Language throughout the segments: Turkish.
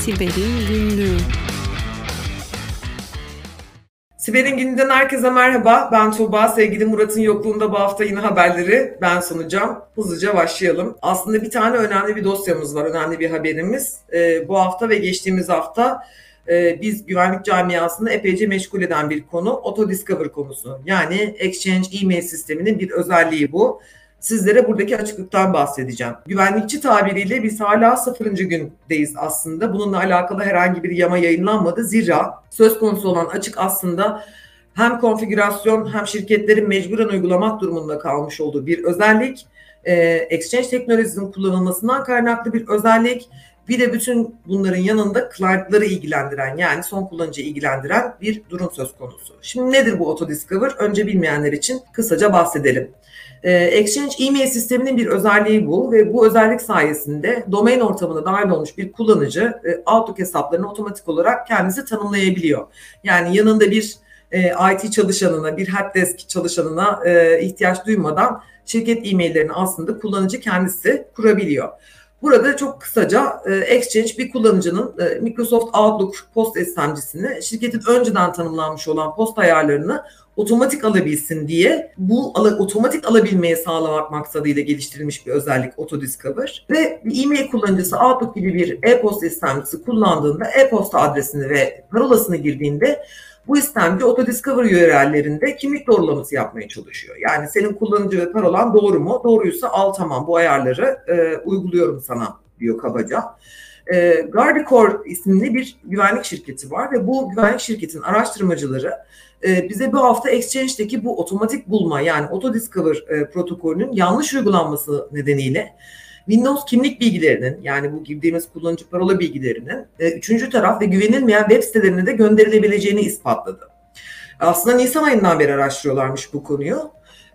Siber'in Günlüğü Siber'in gününden herkese merhaba. Ben Tuğba. Sevgili Murat'ın yokluğunda bu hafta yine haberleri ben sunacağım. Hızlıca başlayalım. Aslında bir tane önemli bir dosyamız var, önemli bir haberimiz. Ee, bu hafta ve geçtiğimiz hafta e, biz güvenlik camiasını epeyce meşgul eden bir konu. Auto Discover konusu. Yani Exchange e-mail sisteminin bir özelliği bu sizlere buradaki açıklıktan bahsedeceğim. Güvenlikçi tabiriyle biz hala sıfırıncı gündeyiz aslında. Bununla alakalı herhangi bir yama yayınlanmadı. Zira söz konusu olan açık aslında hem konfigürasyon hem şirketlerin mecburen uygulamak durumunda kalmış olduğu bir özellik. Ee, exchange teknolojisinin kullanılmasından kaynaklı bir özellik. Bir de bütün bunların yanında client'ları ilgilendiren yani son kullanıcıyı ilgilendiren bir durum söz konusu. Şimdi nedir bu Auto Discover? Önce bilmeyenler için kısaca bahsedelim. Ee, Exchange e-mail sisteminin bir özelliği bu ve bu özellik sayesinde domain ortamına dahil olmuş bir kullanıcı e, Outlook hesaplarını otomatik olarak kendisi tanımlayabiliyor. Yani yanında bir e, IT çalışanına, bir helpdesk çalışanına e, ihtiyaç duymadan şirket e-maillerini aslında kullanıcı kendisi kurabiliyor. Burada çok kısaca Exchange bir kullanıcının Microsoft Outlook post istemcisini şirketin önceden tanımlanmış olan post ayarlarını otomatik alabilsin diye bu ala, otomatik alabilmeye sağlamak maksadıyla geliştirilmiş bir özellik Autodiscover. Ve e-mail kullanıcısı Outlook gibi bir e-posta istemcisi kullandığında e-posta adresini ve parolasını girdiğinde bu istemci Autodiscover URL'lerinde kimlik doğrulaması yapmaya çalışıyor. Yani senin kullanıcı ve parolan doğru mu? Doğruysa al tamam bu ayarları e, uyguluyorum sana diyor kabaca. E, Guardicore isimli bir güvenlik şirketi var ve bu güvenlik şirketin araştırmacıları e, bize bu hafta Exchange'deki bu otomatik bulma yani Auto Discover e, protokolünün yanlış uygulanması nedeniyle Windows kimlik bilgilerinin yani bu girdiğimiz kullanıcı parola bilgilerinin e, üçüncü taraf ve güvenilmeyen web sitelerine de gönderilebileceğini ispatladı. Aslında Nisan ayından beri araştırıyorlarmış bu konuyu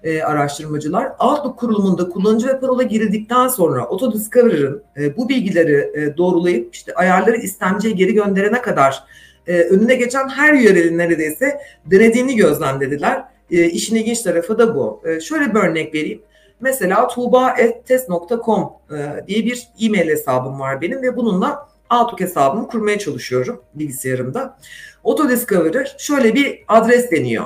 e, araştırmacılar. Outlook kurulumunda kullanıcı ve parola girildikten sonra Auto Discover'ın e, bu bilgileri e, doğrulayıp işte ayarları istemciye geri gönderene kadar e, önüne geçen her URL'in neredeyse denediğini gözlemlediler. E, işin ilginç tarafı da bu. E, şöyle bir örnek vereyim. Mesela tuğba.test.com e, diye bir e-mail hesabım var benim ve bununla Outlook hesabımı kurmaya çalışıyorum bilgisayarımda. Autodiscoverer şöyle bir adres deniyor.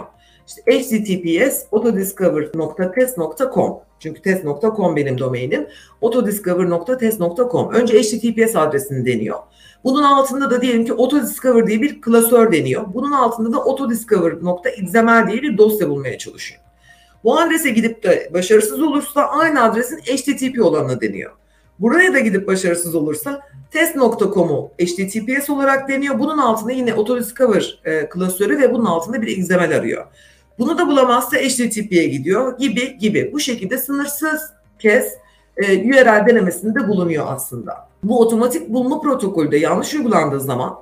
İşte https autodiscover.test.com çünkü test.com benim domainim. autodiscover.test.com önce https adresini deniyor. Bunun altında da diyelim ki autodiscover diye bir klasör deniyor. Bunun altında da autodiscover.xml diye bir dosya bulmaya çalışıyor. Bu adrese gidip de başarısız olursa aynı adresin HTTP olanına deniyor. Buraya da gidip başarısız olursa test.com'u HTTPS olarak deniyor. Bunun altında yine autodiscover e, klasörü ve bunun altında bir XML arıyor. Bunu da bulamazsa HTTP'ye gidiyor gibi gibi. Bu şekilde sınırsız kez e, URL denemesinde bulunuyor aslında. Bu otomatik bulma protokolü de yanlış uygulandığı zaman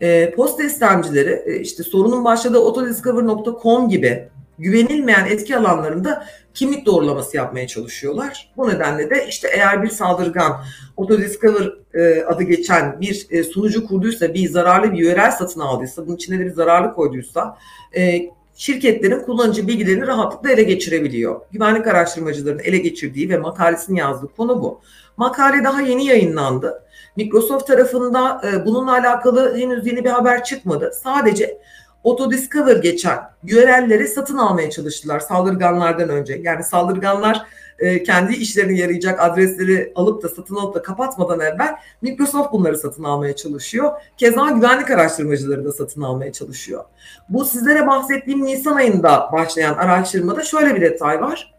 e, posta istemcileri e, işte sorunun başladığı autodiscover.com gibi güvenilmeyen etki alanlarında kimlik doğrulaması yapmaya çalışıyorlar. Bu nedenle de işte eğer bir saldırgan Autodiscover e, adı geçen bir e, sunucu kurduysa, bir zararlı bir URL satın aldıysa, bunun içine de bir zararlı koyduysa e, şirketlerin kullanıcı bilgilerini rahatlıkla ele geçirebiliyor. Güvenlik araştırmacılarının ele geçirdiği ve makalesini yazdığı konu bu. Makale daha yeni yayınlandı. Microsoft tarafında e, bununla alakalı henüz yeni bir haber çıkmadı. Sadece Autodiscover geçen URL'leri satın almaya çalıştılar saldırganlardan önce. Yani saldırganlar e, kendi işlerine yarayacak adresleri alıp da satın alıp da kapatmadan evvel Microsoft bunları satın almaya çalışıyor. Keza güvenlik araştırmacıları da satın almaya çalışıyor. Bu sizlere bahsettiğim Nisan ayında başlayan araştırmada şöyle bir detay var.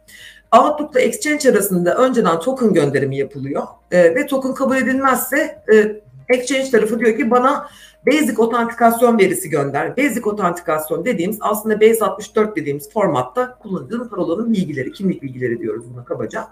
Outlook'la Exchange arasında önceden token gönderimi yapılıyor e, ve token kabul edilmezse e, Exchange tarafı diyor ki bana Basic otantikasyon verisi gönder. Basic otantikasyon dediğimiz aslında Base 64 dediğimiz formatta kullanıcının parolanın bilgileri, kimlik bilgileri diyoruz buna kabaca.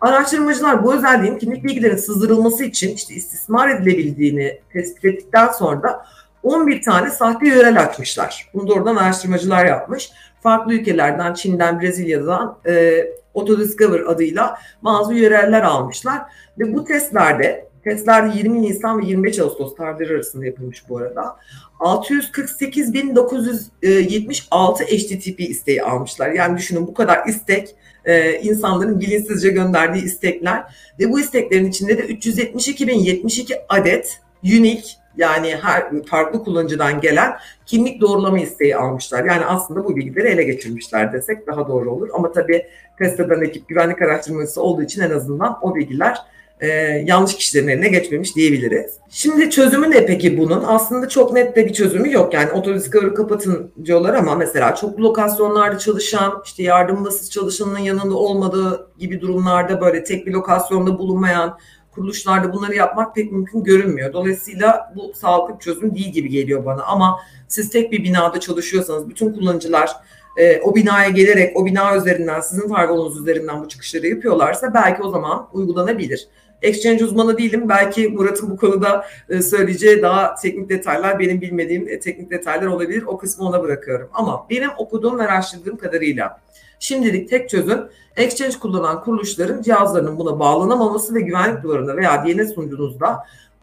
Araştırmacılar bu özelliğin kimlik bilgilerin sızdırılması için işte istismar edilebildiğini tespit ettikten sonra da 11 tane sahte URL açmışlar. Bunu doğrudan araştırmacılar yapmış. Farklı ülkelerden, Çin'den, Brezilya'dan e, Autodiscover adıyla bazı URL'ler almışlar. Ve bu testlerde Testler 20 Nisan ve 25 Ağustos tarihleri arasında yapılmış bu arada. 648.976 HTTP isteği almışlar. Yani düşünün bu kadar istek e, insanların bilinçsizce gönderdiği istekler ve bu isteklerin içinde de 372.072 adet unique yani her farklı kullanıcıdan gelen kimlik doğrulama isteği almışlar. Yani aslında bu bilgileri ele geçirmişler desek daha doğru olur. Ama tabii test eden ekip güvenlik araştırmacısı olduğu için en azından o bilgiler e, yanlış kişilerin eline geçmemiş diyebiliriz. Şimdi çözümü ne peki bunun? Aslında çok net de bir çözümü yok. Yani otodiscover'ı kapatın diyorlar ama mesela çoklu lokasyonlarda çalışan, işte yardımcısız çalışanın yanında olmadığı gibi durumlarda böyle tek bir lokasyonda bulunmayan kuruluşlarda bunları yapmak pek mümkün görünmüyor. Dolayısıyla bu sağlıklı bir çözüm değil gibi geliyor bana. Ama siz tek bir binada çalışıyorsanız bütün kullanıcılar e, o binaya gelerek o bina üzerinden sizin firewall'unuz üzerinden bu çıkışları yapıyorlarsa belki o zaman uygulanabilir. Exchange uzmanı değilim. Belki Murat'ın bu konuda e, söyleyeceği daha teknik detaylar benim bilmediğim e, teknik detaylar olabilir. O kısmı ona bırakıyorum. Ama benim okuduğum ve araştırdığım kadarıyla şimdilik tek çözüm Exchange kullanan kuruluşların cihazlarının buna bağlanamaması ve güvenlik duvarında veya DNS sunucunuzda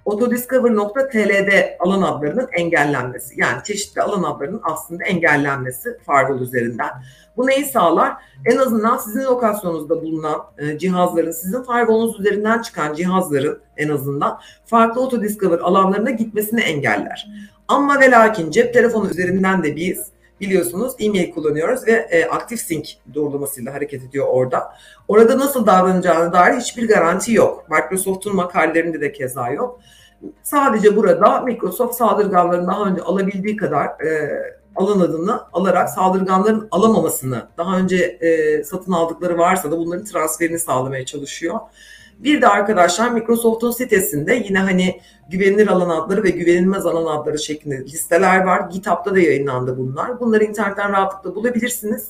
autodiscover.tl'de alan adlarının engellenmesi. Yani çeşitli alan adlarının aslında engellenmesi firewall üzerinden. Bu neyi sağlar? En azından sizin lokasyonunuzda bulunan e, cihazların, sizin firewall'unuz üzerinden çıkan cihazların en azından farklı autodiscover alanlarına gitmesini engeller. Ama ve lakin cep telefonu üzerinden de biz biliyorsunuz e-mail kullanıyoruz ve e, aktif sync doğrulamasıyla hareket ediyor orada. Orada nasıl davranacağına dair hiçbir garanti yok. Microsoft'un makalelerinde de keza yok. Sadece burada Microsoft saldırganların daha önce alabildiği kadar e, alan adını alarak saldırganların alamamasını, daha önce e, satın aldıkları varsa da bunların transferini sağlamaya çalışıyor. Bir de arkadaşlar Microsoft'un sitesinde yine hani güvenilir alan adları ve güvenilmez alan adları şeklinde listeler var. GitHub'da da yayınlandı bunlar. Bunları internetten rahatlıkla bulabilirsiniz.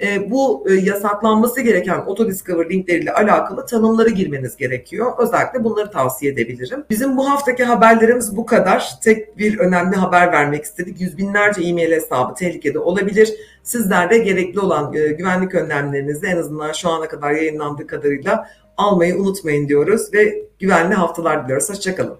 E, bu e, yasaklanması gereken Autodiscover linkleriyle alakalı tanımları girmeniz gerekiyor. Özellikle bunları tavsiye edebilirim. Bizim bu haftaki haberlerimiz bu kadar. Tek bir önemli haber vermek istedik. Yüz binlerce e-mail hesabı tehlikede olabilir. Sizler de gerekli olan e, güvenlik önlemlerinizi en azından şu ana kadar yayınlandığı kadarıyla almayı unutmayın diyoruz ve güvenli haftalar diliyoruz. Hoşçakalın.